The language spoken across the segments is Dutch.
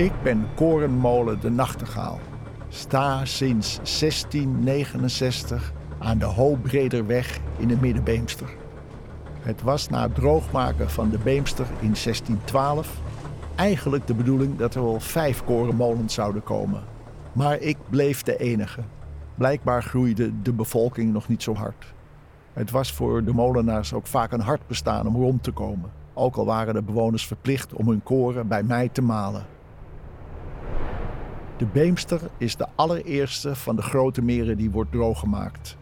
Ik ben Korenmolen de Nachtegaal. Sta sinds 1669 aan de Hoogbrederweg in de Middenbeemster. Het was na het droogmaken van de Beemster in 1612 eigenlijk de bedoeling dat er wel vijf korenmolens zouden komen. Maar ik bleef de enige. Blijkbaar groeide de bevolking nog niet zo hard. Het was voor de molenaars ook vaak een hard bestaan om rond te komen. Ook al waren de bewoners verplicht om hun koren bij mij te malen. De Beemster is de allereerste van de grote meren die wordt drooggemaakt.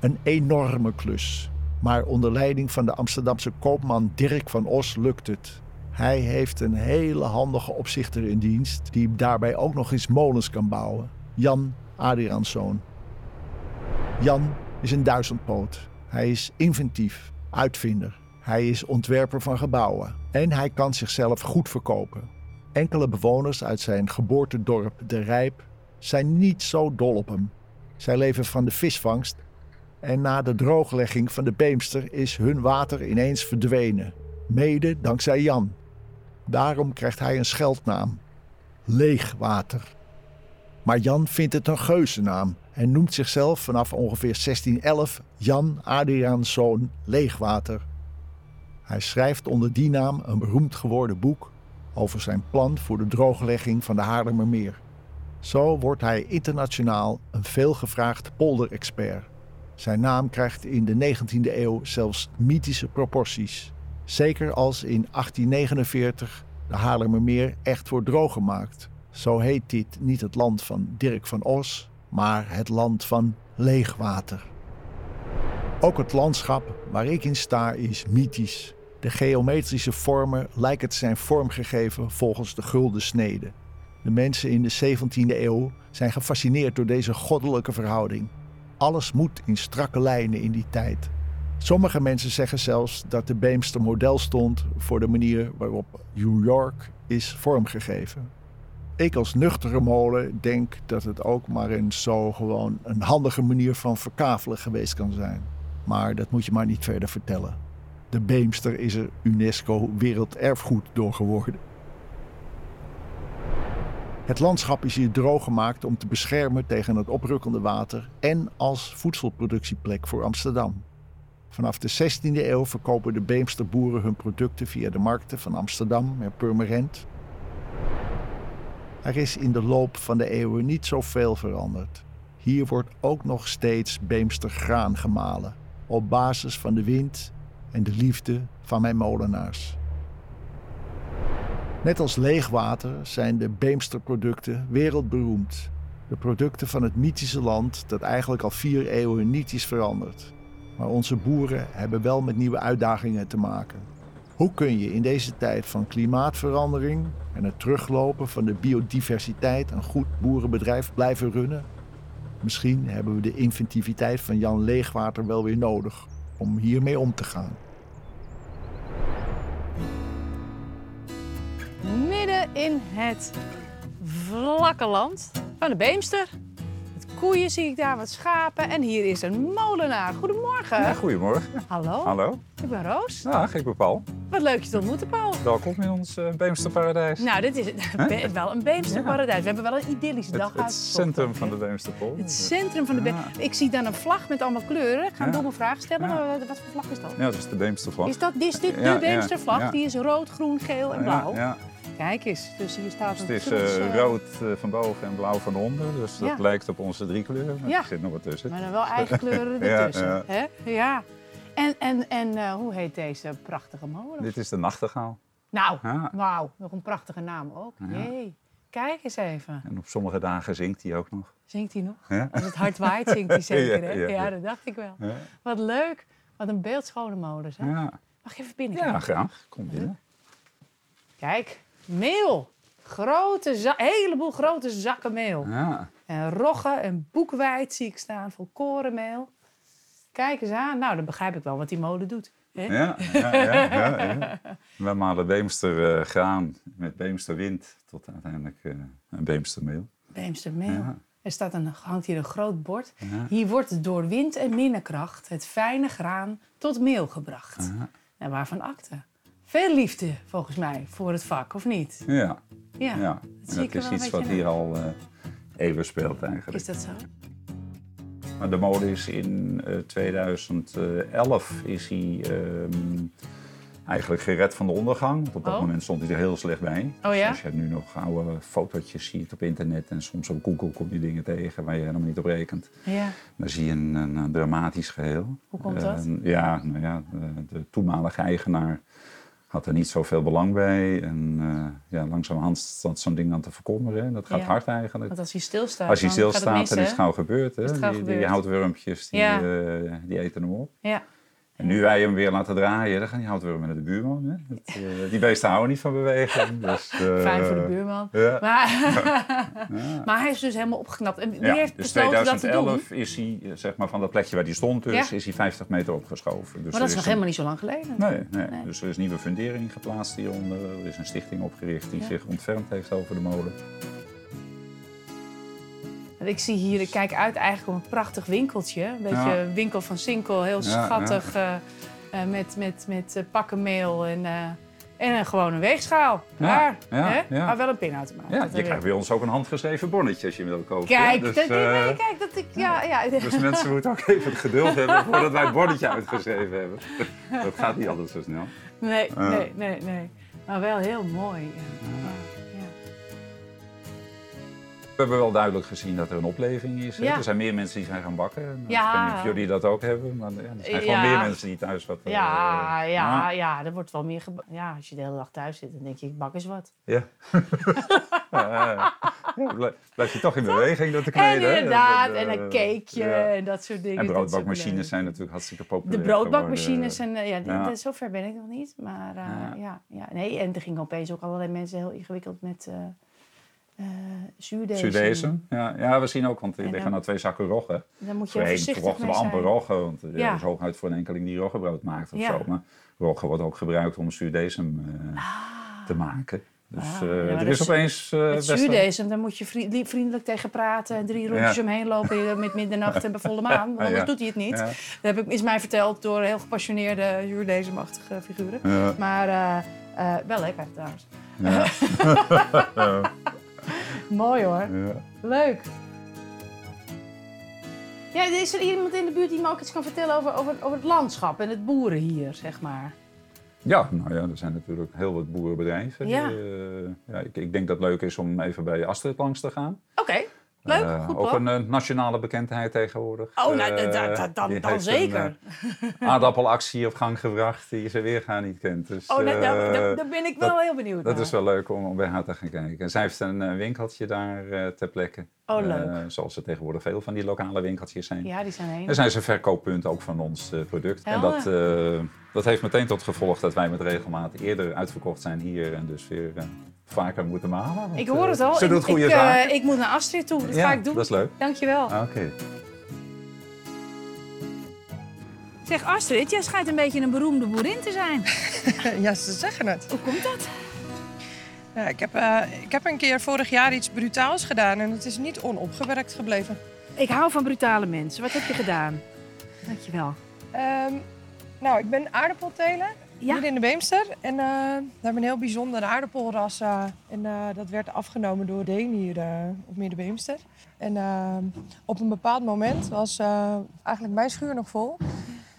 Een enorme klus. Maar onder leiding van de Amsterdamse koopman Dirk van Os lukt het. Hij heeft een hele handige opzichter in dienst, die daarbij ook nog eens molens kan bouwen. Jan Adriaanszoon. Jan is een duizendpoot. Hij is inventief, uitvinder. Hij is ontwerper van gebouwen en hij kan zichzelf goed verkopen. Enkele bewoners uit zijn geboortedorp De Rijp zijn niet zo dol op hem. Zij leven van de visvangst en na de drooglegging van de Beemster is hun water ineens verdwenen. Mede dankzij Jan. Daarom krijgt hij een scheldnaam: Leegwater. Maar Jan vindt het een geuzennaam en noemt zichzelf vanaf ongeveer 1611 Jan Adriaanszoon Leegwater. Hij schrijft onder die naam een beroemd geworden boek over zijn plan voor de drooglegging van de Haarlemmermeer. Zo wordt hij internationaal een veelgevraagd polderexpert. Zijn naam krijgt in de 19e eeuw zelfs mythische proporties. Zeker als in 1849 de Haarlemmermeer echt wordt drooggemaakt. Zo heet dit niet het land van Dirk van Os, maar het land van leegwater. Ook het landschap waar ik in sta is mythisch. De geometrische vormen lijken te zijn vormgegeven volgens de gulden snede. De mensen in de 17e eeuw zijn gefascineerd door deze goddelijke verhouding. Alles moet in strakke lijnen in die tijd. Sommige mensen zeggen zelfs dat de Beemster model stond voor de manier waarop New York is vormgegeven. Ik als nuchtere molen denk dat het ook maar een zo gewoon een handige manier van verkavelen geweest kan zijn. Maar dat moet je maar niet verder vertellen. De Beemster is er UNESCO Werelderfgoed door geworden. Het landschap is hier droog gemaakt om te beschermen tegen het oprukkende water en als voedselproductieplek voor Amsterdam. Vanaf de 16e eeuw verkopen de Beemsterboeren hun producten via de markten van Amsterdam en Purmerend. Er is in de loop van de eeuwen niet zoveel veranderd. Hier wordt ook nog steeds Beemster graan gemalen, op basis van de wind en de liefde van mijn molenaars. Net als leegwater zijn de Beemsterproducten wereldberoemd. De producten van het mythische land dat eigenlijk al vier eeuwen niet is veranderd. Maar onze boeren hebben wel met nieuwe uitdagingen te maken. Hoe kun je in deze tijd van klimaatverandering en het teruglopen van de biodiversiteit een goed boerenbedrijf blijven runnen? Misschien hebben we de inventiviteit van Jan Leegwater wel weer nodig om hiermee om te gaan. Midden in het vlakke land van de Beemster. Koeien zie ik daar, wat schapen. En hier is een molenaar. Goedemorgen. Ja, goedemorgen. Hallo. Hallo. Ik ben Roos. Dag, ik ben Paul. Wat leuk je te ontmoeten, Paul. Welkom in ons uh, Beemsterparadijs. Nou, dit is wel een Beemsterparadijs. We hebben wel een idyllische dag het, het centrum van de Beemsterpol. Het centrum van de Beemster. Ik zie dan een vlag met allemaal kleuren. Ik ga een domme vraag stellen. Wat voor vlag is dat? Ja, dat is de Beemstervlag. Is dat is dit de Beemstervlag? Die is rood, groen, geel en blauw. Ja. Kijk eens, dus hier staat Dus een het is eh, eh, rood eh, van boven en blauw van onder. Dus dat Ja. lijkt op onze drie kleuren. Maar Ja. er zit nog wat tussen. Maar dan wel eigen kleuren ertussen. ja. Hè? ja. En, en, en hoe heet deze prachtige molen? Dit is de nachtegaal. Nou, Ja. wauw, nog een prachtige naam ook. Jee. Kijk eens even. En op sommige dagen zingt hij ook nog. Zingt hij nog? Ja. Als het hard waait, zingt hij zeker. Hè? Ja, Ja, ja, ja. dat dacht ik wel. Wat leuk. Wat een beeldschone molen. Hè? ja. Mag je even binnen ja graag. Kom binnen. Kijk, meel. Grote za- heleboel grote zakken meel. Ja. En rogge en boekwijd zie ik staan voor korenmeel. Kijk eens aan. Nou, dat begrijp ik wel wat die molen doet. Hè? Ja, ja, ja, ja. We malen Beemster eh, graan met Beemster wind tot uiteindelijk eh, een Beemstermeel. Beemstermeel. Ja. Er staat een, hangt hier een groot bord. Hier wordt door wind en minnekracht het fijne graan tot meel gebracht. En waarvan akte? Veel liefde, volgens mij, voor het vak, of niet? Ja, Ja, Ja, dat is iets wat hier al eh, eeuwen speelt eigenlijk. Is dat zo? Maar de molen is in eh, 2011 is hij ehm, eigenlijk gered van de ondergang. Op dat Oh. moment stond hij er heel slecht bij. Oh ja? Dus als je nu nog oude fotootjes ziet op internet en soms op Google kom je dingen tegen waar je helemaal niet op rekent. Ja. Dan zie je een, een, dramatisch geheel. Hoe komt dat? Eh, ja, nou ja, de, de toenmalige eigenaar had er niet zoveel belang bij. En eh, ja, langzamerhand stond zo'n ding aan te verkommeren. En Dat gaat Ja. hard eigenlijk. Want als hij stilstaat, Als hij dan gaat het stilstaat, mis, dan is het gauw gebeurd. Hè? Is het gauw die, die gebeurd. houtwurmpjes, die, Ja. eh, die eten hem op. Ja. En nu wij hem weer laten draaien, dan gaan die houtwurmen naar de buurman. Hè? Dat, eh, die beesten houden niet van beweging. Dus, eh, Fijn voor de buurman. Ja. Maar, maar hij is dus helemaal opgeknapt. En wie Ja, heeft dus besloten dat te doen? 2011 is hij, eh, zeg maar, van dat plekje waar hij stond, dus, is hij 50 meter opgeschoven. Dus Maar dat is nog een- helemaal niet zo lang geleden. Nee, nee. Nee. dus er is nieuwe fundering geplaatst hieronder. Er is een stichting opgericht die zich ontfermd heeft over de molen. Ik zie hier, ik kijk uit eigenlijk op een prachtig winkeltje. Een beetje Ja. een winkel van Sinkel, heel Ja, schattig. eh, eh, met met, met eh, pakkenmeel en, en een gewone weegschaal. Hè? ja. Maar wel een pinautomaat. Ja, je krijgt bij ons ook een handgeschreven bonnetje als je hem wil kopen. Kijk, dus, dat, nee, kijk, dat ik... Ja, ja. dus mensen moeten ook even het geduld hebben voordat wij het bonnetje uitgeschreven hebben. Dat gaat niet altijd zo snel. Nee, nee, nee, nee. Maar wel heel mooi. Ja. Ja, ja. We hebben wel duidelijk gezien dat er een opleving is. Ja. Er zijn meer mensen die zijn gaan bakken. Nou, Ja. Ik weet niet of jullie dat ook hebben, maar ja, er zijn gewoon Ja. meer mensen die thuis wat... eh, Ja, ja, ah, ja, er wordt wel meer geba- Ja, als je de hele dag thuis zit, dan denk je, ik bak eens wat. Ja. ja, ja. Blij- Blijf je toch in beweging door te En kneden. hè? inderdaad, en eh, een cakeje ja. en dat soort dingen. En broodbakmachines zijn natuurlijk hartstikke populair De broodbakmachines, en, eh, ja, Ja. zover ben ik nog niet. Maar Ja. ja. Ja, nee, en er gingen opeens ook allerlei mensen heel ingewikkeld met eh zuurdezen. Zuurdezen. Ja, ja, we zien ook, want er En liggen dan- nou twee zakken roggen. Daar moet je Voorheen voorzichtig verkochten we mee amper roggen, want er Ja. is hooguit voor een enkeling die roggebrood maakt of Ja. zo. Maar roggen wordt ook gebruikt om zuurdesem eh, te maken. Dus Ah, eh, ja, er is opeens... eh, Het wel- zuurdesem, daar moet je vri- vriendelijk tegen praten en drie rondjes Ja. omheen lopen met middernacht en bij volle maan. Want anders Ja. doet hij het niet. Dat heb ik, is mij verteld door heel gepassioneerde zuurdesem-achtige figuren. Maar eh, eh, wel lekker trouwens. Mooi hoor. Ja. Leuk. Ja, is er iemand in de buurt die me ook iets kan vertellen over, over, over het landschap en het boeren hier, zeg maar? Ja, nou ja, er zijn natuurlijk heel wat boerenbedrijven. Ja. Eh, ja, ik, ik denk dat het leuk is om even bij Astrid langs te gaan. Oké, leuk, Eh, goed ook een eh, nationale bekendheid tegenwoordig. Oh, nou, Eh, da- da- dan, dan zeker. Een aardappelactie op gang gebracht die ze weergaan niet kent. Dus, oh, nou, nou, eh, daar, ben ik wel heel benieuwd dat naar. is wel leuk om, om bij haar te gaan kijken. En zij heeft een winkeltje daar ter plekke. Oh, leuk. Zoals er tegenwoordig veel van die lokale winkeltjes zijn. Ja, die zijn heen. En zijn ze verkooppunt ook van ons product. En Helder. dat, dat heeft meteen tot gevolg dat wij met regelmaat eerder uitverkocht zijn hier. En dus weer vaker moeten malen. Want, Ik hoor eh, het al. Ze ik, doet goede ik, eh, zaken. ik moet naar Astrid toe. Dat ja, ga ik doen. dat is leuk. Dankjewel. Ah, Oké. Zeg Astrid, jij schijnt een beetje een beroemde boerin te zijn. Ja, ze zeggen het. Hoe komt dat? Ja, ik, heb, eh, ik heb een keer vorig jaar iets brutaals gedaan en het is niet onopgewerkt gebleven. Ik hou van brutale mensen. Wat heb je gedaan? Dankjewel. Ehm, nou, ik ben aardappelteler Ja. hier in de Beemster. En eh, we hebben een heel bijzonder aardappelras. eh, en eh, dat werd afgenomen door Deen hier op Meer de Beemster. En op een bepaald moment was eigenlijk mijn schuur nog vol.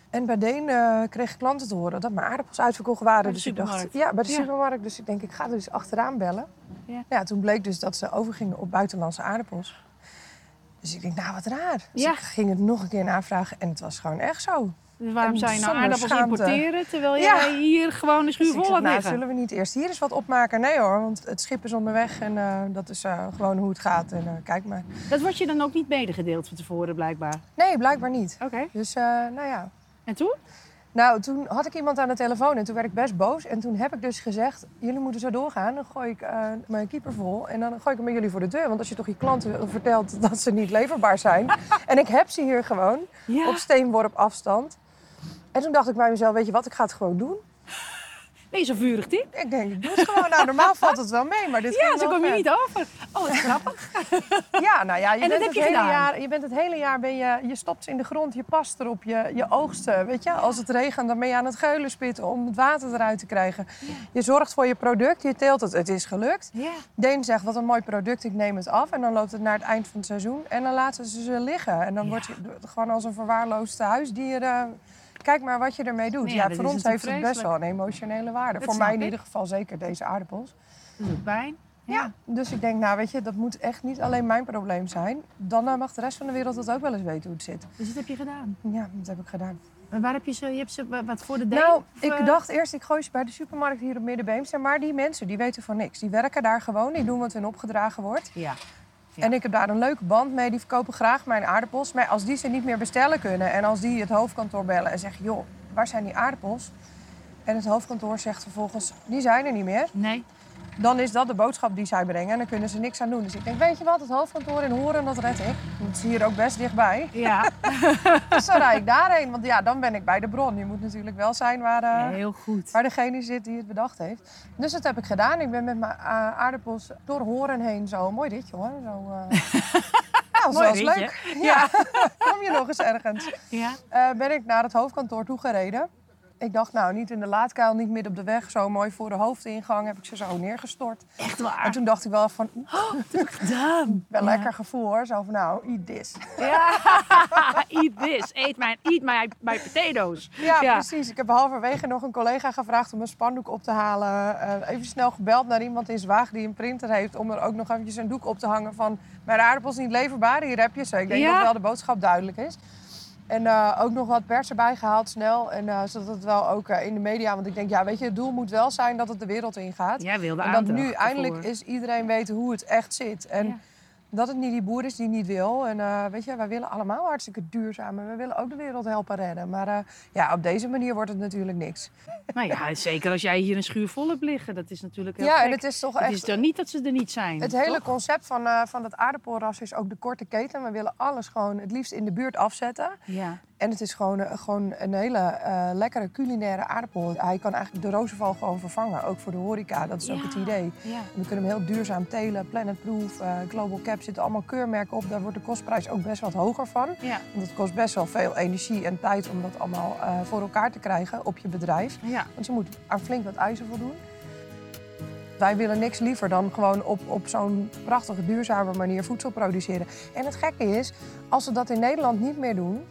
En bij Deen kreeg ik klanten te horen dat mijn aardappels uitverkocht waren. Dus ik dacht, ja, bij de Ja. supermarkt. Dus ik denk, ik ga er dus achteraan bellen. Ja. Ja. toen bleek dus dat ze overgingen op buitenlandse aardappels. Dus ik denk, nou wat raar. Dus Ja. ik ging het nog een keer navragen en het was gewoon echt zo. Dus waarom En zou je nou aardappels schaamte. importeren terwijl Ja. jij hier gewoon een schuur Dus vol hebt nou, zullen we niet eerst hier eens wat opmaken? Nee hoor, want het schip is onderweg en eh, dat is eh, gewoon hoe het gaat. En eh, kijk maar. Dat wordt je dan ook niet medegedeeld van tevoren blijkbaar. Nee, blijkbaar niet. Oké. Dus nou ja. En toen? Nou, toen had ik iemand aan de telefoon en toen werd ik best boos. En toen heb ik dus gezegd, jullie moeten zo doorgaan. Dan gooi ik mijn keeper vol en dan gooi ik hem bij jullie voor de deur. Want als je toch je klanten vertelt dat ze niet leverbaar zijn. en ik heb ze hier gewoon Ja. op steenworp afstand. En toen dacht ik bij mezelf, weet je wat, ik ga het gewoon doen. Nee, zo vurig dit. Ik denk, ik doe het gewoon. Nou, normaal valt het wel mee, maar dit Ja, zo wel kom je niet over. Oh, wat grappig. Ja, nou ja, je En bent het je hele gedaan? jaar, je bent het hele jaar ben je, je stopt in de grond, je past erop, je, je oogsten. Weet je, als het regent, dan ben je aan het geulen spitten om het water eruit te krijgen. Je zorgt voor je product, je teelt het, het is gelukt. Ja. Deen zegt, wat een mooi product, ik neem het af. En dan loopt het naar het eind van het seizoen en dan laten ze ze liggen. En dan Ja. word je gewoon als een verwaarloosd huisdier... kijk maar wat je ermee doet. Ja, Ja, dat voor ons heeft het best wel een emotionele waarde. Dat voor mij in ieder geval zeker deze aardappels. Dat doet pijn. Ja, dus ik denk, nou weet je, dat moet echt niet alleen mijn probleem zijn. Dan eh, mag de rest van de wereld het ook wel eens weten hoe het zit. Dus dat heb je gedaan. Ja, dat heb ik gedaan. En waar heb je ze? Je hebt ze wa- wat voor de deen? nou, Of, ik eh, dacht eerst, ik gooi ze bij de supermarkt hier op Middenbeemster. Maar die mensen, die weten van niks. Die werken daar gewoon, die doen wat hun opgedragen wordt. Ja. Ja. En ik heb daar een leuke band mee. Die verkopen graag mijn aardappels. Maar als die ze niet meer bestellen kunnen... en als die het hoofdkantoor bellen en zeggen... joh, waar zijn die aardappels? En het hoofdkantoor zegt vervolgens, die zijn er niet meer. Nee. Dan is dat de boodschap die zij brengen en dan kunnen ze niks aan doen. Dus ik denk, weet je wat, het hoofdkantoor in Horen, dat red ik. Het is hier ook best dichtbij. Ja. Dus dan rijd ik daarheen, want ja, dan ben ik bij de bron. Je moet natuurlijk wel zijn waar, eh, Heel goed. waar degene zit die het bedacht heeft. Dus dat heb ik gedaan. Ik ben met mijn eh, aardappels door Horen heen. Zo, mooi dit, jongen. Zo, eh ja, dat was leuk. Ja, kom je nog eens ergens. Ja. Ben ik naar het hoofdkantoor toegereden. Ik dacht, nou, niet in de laadkuil, niet midden op de weg. Zo mooi voor de hoofdingang heb ik ze zo neergestort. Echt waar. En toen dacht ik wel van, oeh, gedaan. wel Ja. lekker gevoel hoor. Zo van, nou, eat this. Ja. eat this. Eat my, eat my, my potatoes. Ja, Ja. precies. Ik heb halverwege nog een collega gevraagd om een spandoek op te halen. Eh, even snel gebeld naar iemand in Zwaag die een printer heeft... om er ook nog eventjes een doek op te hangen van... mijn aardappels niet leverbaar, hier heb je ze. Ik denk Ja. dat wel de boodschap duidelijk is. En eh, ook nog wat pers erbij gehaald snel. En eh, zodat het wel ook eh, in de media... want ik denk, ja, weet je, het doel moet wel zijn dat het de wereld ingaat. Jij wilde en dat nu eindelijk ervoor. is iedereen weten hoe het echt zit. En Ja. Dat het niet die boer is die niet wil. En eh, weet je, wij willen allemaal hartstikke duurzaam. En we willen ook de wereld helpen redden. Maar eh, ja, op deze manier wordt het natuurlijk niks. Nou ja, zeker als jij hier een schuur vol hebt liggen. Dat is natuurlijk heel ja, gek. en het is toch Het echt... is dan niet dat ze er niet zijn. Het hele concept van, eh, van het aardappelras is ook de korte keten. We willen alles gewoon het liefst in de buurt afzetten. Ja. En het is gewoon, eh, gewoon een hele eh, lekkere culinaire aardappel. Hij kan eigenlijk de rozenval gewoon vervangen, ook voor de horeca. Dat is ook het idee. Ja. We kunnen hem heel duurzaam telen, planetproof, eh, global cap, zitten allemaal keurmerken op. Daar wordt de kostprijs ook best wat hoger van. Ja. Want het kost best wel veel energie en tijd om dat allemaal voor elkaar te krijgen op je bedrijf. Want je moet aan flink wat eisen voldoen. Wij willen niks liever dan gewoon op, op zo'n prachtige, duurzame manier voedsel produceren. En het gekke is, als ze dat in Nederland niet meer doen,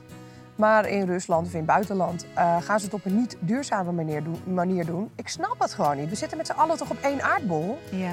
maar in Rusland of in het buitenland, eh, gaan ze het op een niet duurzame manier doen, manier doen. Ik snap het gewoon niet. We zitten met z'n allen toch op één aardbol. ja.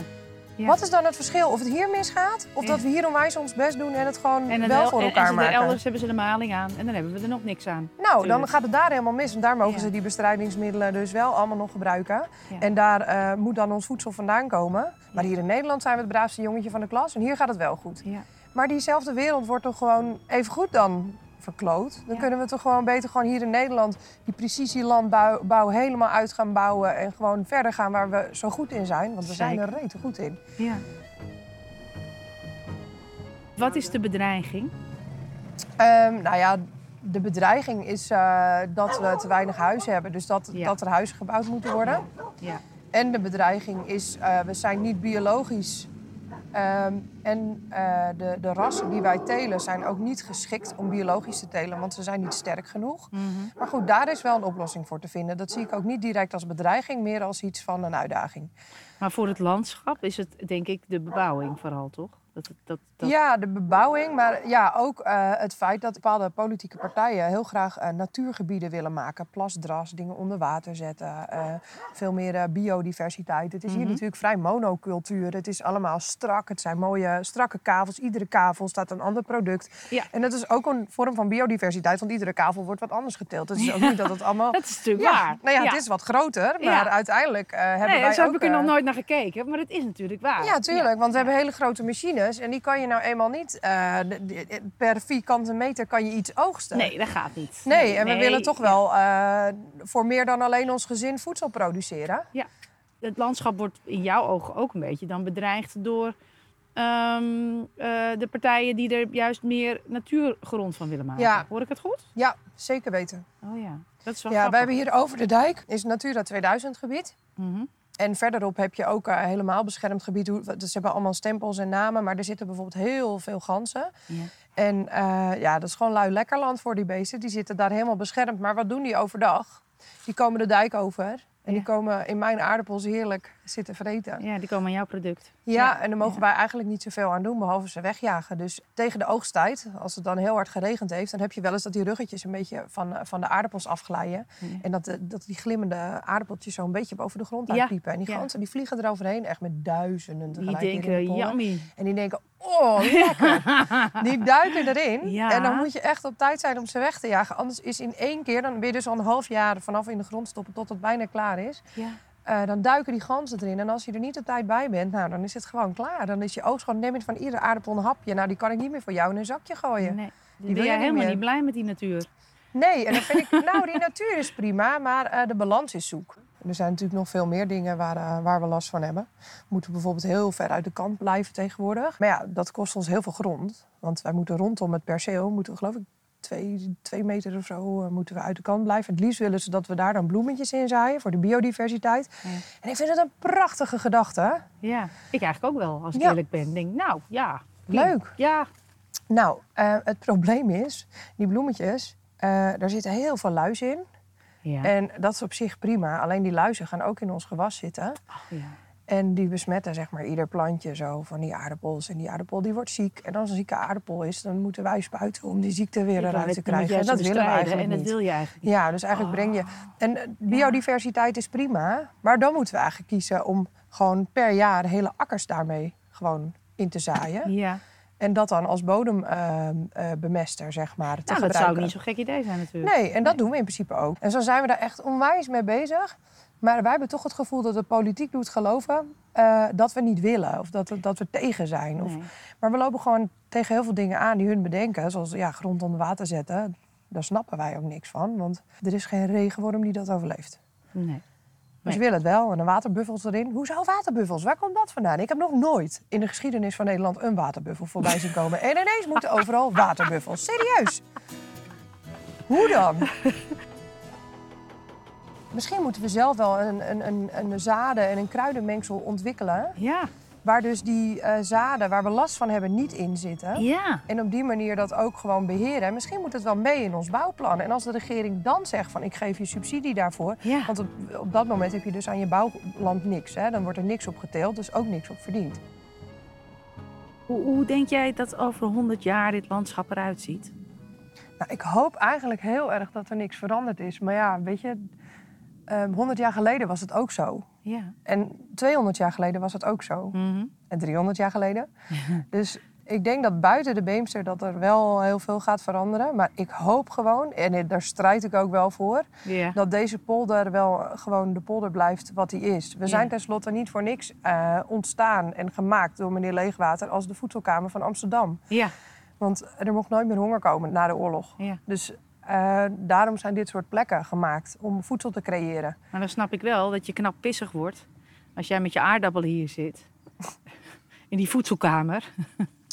Ja. Wat is dan het verschil? Of het hier misgaat, of Ja. dat we hier onwijs ons best doen en het gewoon En wel el- voor en- elkaar en ze- maken? elders hebben ze de maling aan en dan hebben we er nog niks aan. Nou, dan gaat het daar helemaal mis. Want daar mogen Ja. ze die bestrijdingsmiddelen dus wel allemaal nog gebruiken. En daar eh, moet dan ons voedsel vandaan komen. Maar hier in Nederland zijn we het braafste jongetje van de klas. En hier gaat het wel goed. Ja. Maar diezelfde wereld wordt toch gewoon even goed dan verkloot. Dan Ja. kunnen we toch gewoon beter gewoon hier in Nederland... die precisielandbouw bouw helemaal uit gaan bouwen... en gewoon verder gaan waar we zo goed in zijn. Want we zijn er rete goed in. Ja. Wat is de bedreiging? Ehm, nou ja, de bedreiging is eh, dat we te weinig huizen hebben. Dus dat, Ja. dat er huizen gebouwd moeten worden. Ja. En de bedreiging is, eh, we zijn niet biologisch. Ehm, en eh, de, de rassen die wij telen zijn ook niet geschikt om biologisch te telen, want ze zijn niet sterk genoeg. Mhm. Maar goed, daar is wel een oplossing voor te vinden. Dat zie ik ook niet direct als bedreiging, meer als iets van een uitdaging. Maar voor het landschap is het denk ik de bebouwing vooral, toch? Dat, dat, dat... Ja, de bebouwing, maar ja, ook eh, het feit dat bepaalde politieke partijen heel graag eh, natuurgebieden willen maken. Plasdras, dingen onder water zetten, eh, veel meer biodiversiteit. Het is hier Mhm. natuurlijk vrij monocultuur. Het is allemaal strak, het zijn mooie strakke kavels. Iedere kavel staat een ander product. Ja. En dat is ook een vorm van biodiversiteit, want iedere kavel wordt wat anders geteeld. Het is ook niet dat het allemaal... Dat is natuurlijk Ja, waar. nou ja, het is wat groter, maar uiteindelijk hebben Nee, wij zo ook... heb ik er nog nooit naar gekeken, maar het is natuurlijk waar. ja, tuurlijk. Want we hebben hele grote machines. En die kan je nou eenmaal niet... eh, per vierkante meter kan je iets oogsten. Nee, dat gaat niet. Nee, en we Nee. willen toch wel eh, voor meer dan alleen ons gezin voedsel produceren. Het landschap wordt in jouw ogen ook een beetje dan bedreigd door ehm, eh, de partijen die er juist meer natuurgrond van willen maken. Ja. Hoor ik het goed? Ja, zeker weten. Oh ja, dat is wel Ja, wij hebben hier over de dijk, is Natura 2000 gebied. Mhm. En verderop heb je ook een helemaal beschermd gebied. Dus ze hebben allemaal stempels en namen, maar er zitten bijvoorbeeld heel veel ganzen. Ja. En eh, ja, dat is gewoon lui lekker land voor die beesten. Die zitten daar helemaal beschermd. Maar wat doen die overdag? Die komen de dijk over. En die komen in mijn aardappels heerlijk zitten vreten. Ja, ja, die komen aan jouw product. en daar mogen wij eigenlijk niet zoveel aan doen, behalve ze wegjagen. Dus tegen de oogsttijd, als het dan heel hard geregend heeft... dan heb je wel eens dat die ruggetjes een beetje van, eh, van de aardappels afglijden. Ja. En dat, dat die glimmende aardappeltjes zo een beetje boven de grond Ja, uitpiepen. En die ja. ganzen die vliegen eroverheen, echt met duizenden Die tegelijk. hier in de denken, yummy. En die denken, oh, lekker. die duiken erin. Ja. En dan moet je echt op tijd zijn om ze weg te jagen. Anders is in één keer, dan ben je dus al een half jaar vanaf in de grond stoppen tot het bijna klaar is. Ja. Eh, dan duiken die ganzen erin. En als je er niet op tijd bij bent, nou, dan is het gewoon klaar. Dan is je oogst gewoon, neem van iedere aardappel een hapje. Nou, die kan ik niet meer voor jou in een zakje gooien. Nee. wil ben je helemaal meer. niet blij met die natuur. Nee, en dan vind ik, nou, die natuur is prima, maar eh, de balans is zoek. Er zijn natuurlijk nog veel meer dingen waar, eh, waar we last van hebben. We moeten bijvoorbeeld heel ver uit de kant blijven tegenwoordig. Maar ja, dat kost ons heel veel grond. Want wij moeten rondom het perceel, moeten we geloof ik twee, twee meter of zo, eh, moeten we uit de kant blijven. Het liefst willen ze dat we daar dan bloemetjes in zaaien voor de biodiversiteit. Ja. En ik vind het een prachtige gedachte. Ja, ik eigenlijk ook wel, als ik Ja. eerlijk ben. Denk, nou, ja. Leuk. Ja, Nou, eh, het probleem is, die bloemetjes, eh, daar zitten heel veel luis in. ja. En dat is op zich prima. Alleen die luizen gaan ook in ons gewas zitten. Ach, ja. En die besmetten zeg maar ieder plantje zo van die aardappels. En die aardappel die wordt ziek. En als een zieke aardappel is, dan moeten wij spuiten om die ziekte weer eruit te krijgen. En dat willen we eigenlijk En dat niet. wil je eigenlijk niet. Ja, dus eigenlijk breng je... En eh, biodiversiteit is prima. Maar dan moeten we eigenlijk kiezen om gewoon per jaar hele akkers daarmee gewoon in te zaaien. Ja, En dat dan als bodembemester, zeg maar, te nou, dat gebruiken. zou ook niet zo'n gek idee zijn natuurlijk. Nee, en dat doen we in principe ook. En zo zijn we daar echt onwijs mee bezig. Maar wij hebben toch het gevoel dat de politiek doet geloven eh, dat we niet willen. Of dat we, dat we tegen zijn. Of, Nee. maar we lopen gewoon tegen heel veel dingen aan die hun bedenken. Zoals ja, grond onder water zetten. Daar snappen wij ook niks van. Want er is geen regenworm die dat overleeft. nee. Maar ze Nee. willen het wel. En een waterbuffels erin. Hoezo waterbuffels? Waar komt dat vandaan? Ik heb nog nooit in de geschiedenis van Nederland een waterbuffel voorbij zien komen. En ineens moeten overal waterbuffels. Serieus. Hoe dan? Misschien moeten we zelf wel een, een, een, een zaden- en een kruidenmengsel ontwikkelen. Ja, Waar dus die eh, zaden waar we last van hebben niet in zitten. ja. En op die manier dat ook gewoon beheren. En misschien moet het wel mee in ons bouwplan. En als de regering dan zegt van ik geef je subsidie daarvoor. Ja. Want op, op dat moment heb je dus aan je bouwland niks. Hè? Dan wordt er niks op geteeld, dus ook niks op verdiend. Hoe, hoe denk jij dat over 100 jaar dit landschap eruit ziet? Nou, ik hoop eigenlijk heel erg dat er niks veranderd is. Maar ja, weet je, ehm 100 jaar geleden was het ook zo. Ja. En 200 jaar geleden was het ook zo. Mhm. En 300 jaar geleden. dus ik denk dat buiten de Beemster dat er wel heel veel gaat veranderen. Maar ik hoop gewoon, en daar strijd ik ook wel voor... Dat deze polder wel gewoon de polder blijft wat hij is. We zijn tenslotte niet voor niks eh, ontstaan en gemaakt door meneer Leegwater... als de voedselkamer van Amsterdam. Ja. Want er mocht nooit meer honger komen na de oorlog. ja. Dus eh, daarom zijn dit soort plekken gemaakt om voedsel te creëren. Maar dan snap ik wel dat je knap pissig wordt als jij met je aardappelen hier zit. In die voedselkamer.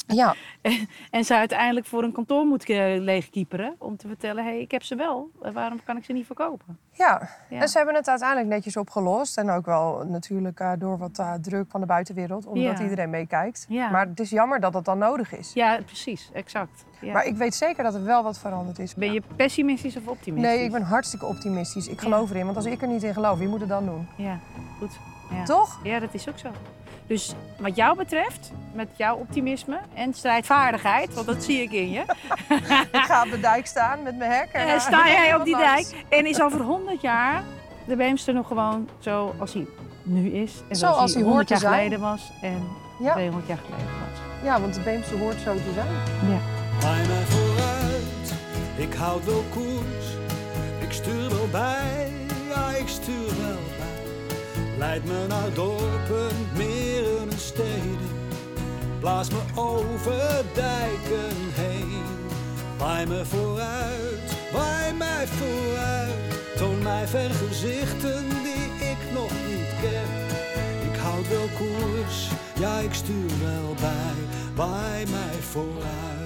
Ja, En ze uiteindelijk voor een kantoor moet leegkieperen. Om te vertellen, hé, hey, ik heb ze wel. Eh, Waarom kan ik ze niet verkopen? ja. Ja. en ze hebben het uiteindelijk netjes opgelost. En ook wel natuurlijk eh, door wat eh, druk van de buitenwereld, omdat Ja. iedereen meekijkt. Ja. Maar het is jammer dat het dan nodig is. Ja, precies. Exact. Ja. Maar ik weet zeker dat er wel wat veranderd is. Ben je pessimistisch of optimistisch? Nee, ik ben hartstikke optimistisch. Ik geloof erin. Want als ik er niet in geloof, wie moet het dan doen? Ja, goed. Ja. Toch? Ja, dat is ook zo. Dus wat jou betreft, met jouw optimisme en strijdvaardigheid, want dat zie ik in je, Ik ga op de dijk staan met mijn hek. En, eh, eh, sta jij op die dijk en is over 100 jaar de Beemster nog gewoon zoals hij nu is. En Zoals zoals hij hij 100 hoort te jaar zijn. geleden was en Ja. 200 jaar geleden was. ja, want de Beemse hoort zo te zijn. Bij mij vooruit, ik houd wel koers. Ik stuur wel bij, ja ik stuur wel bij. Leid me naar dorpen, en steden. Blaas me over dijken heen. Waai me vooruit, waai mij vooruit. Toon mij vergezichten die ik nog niet ken. Ik houd wel koers, ja ik stuur wel bij. Waai mij vooruit.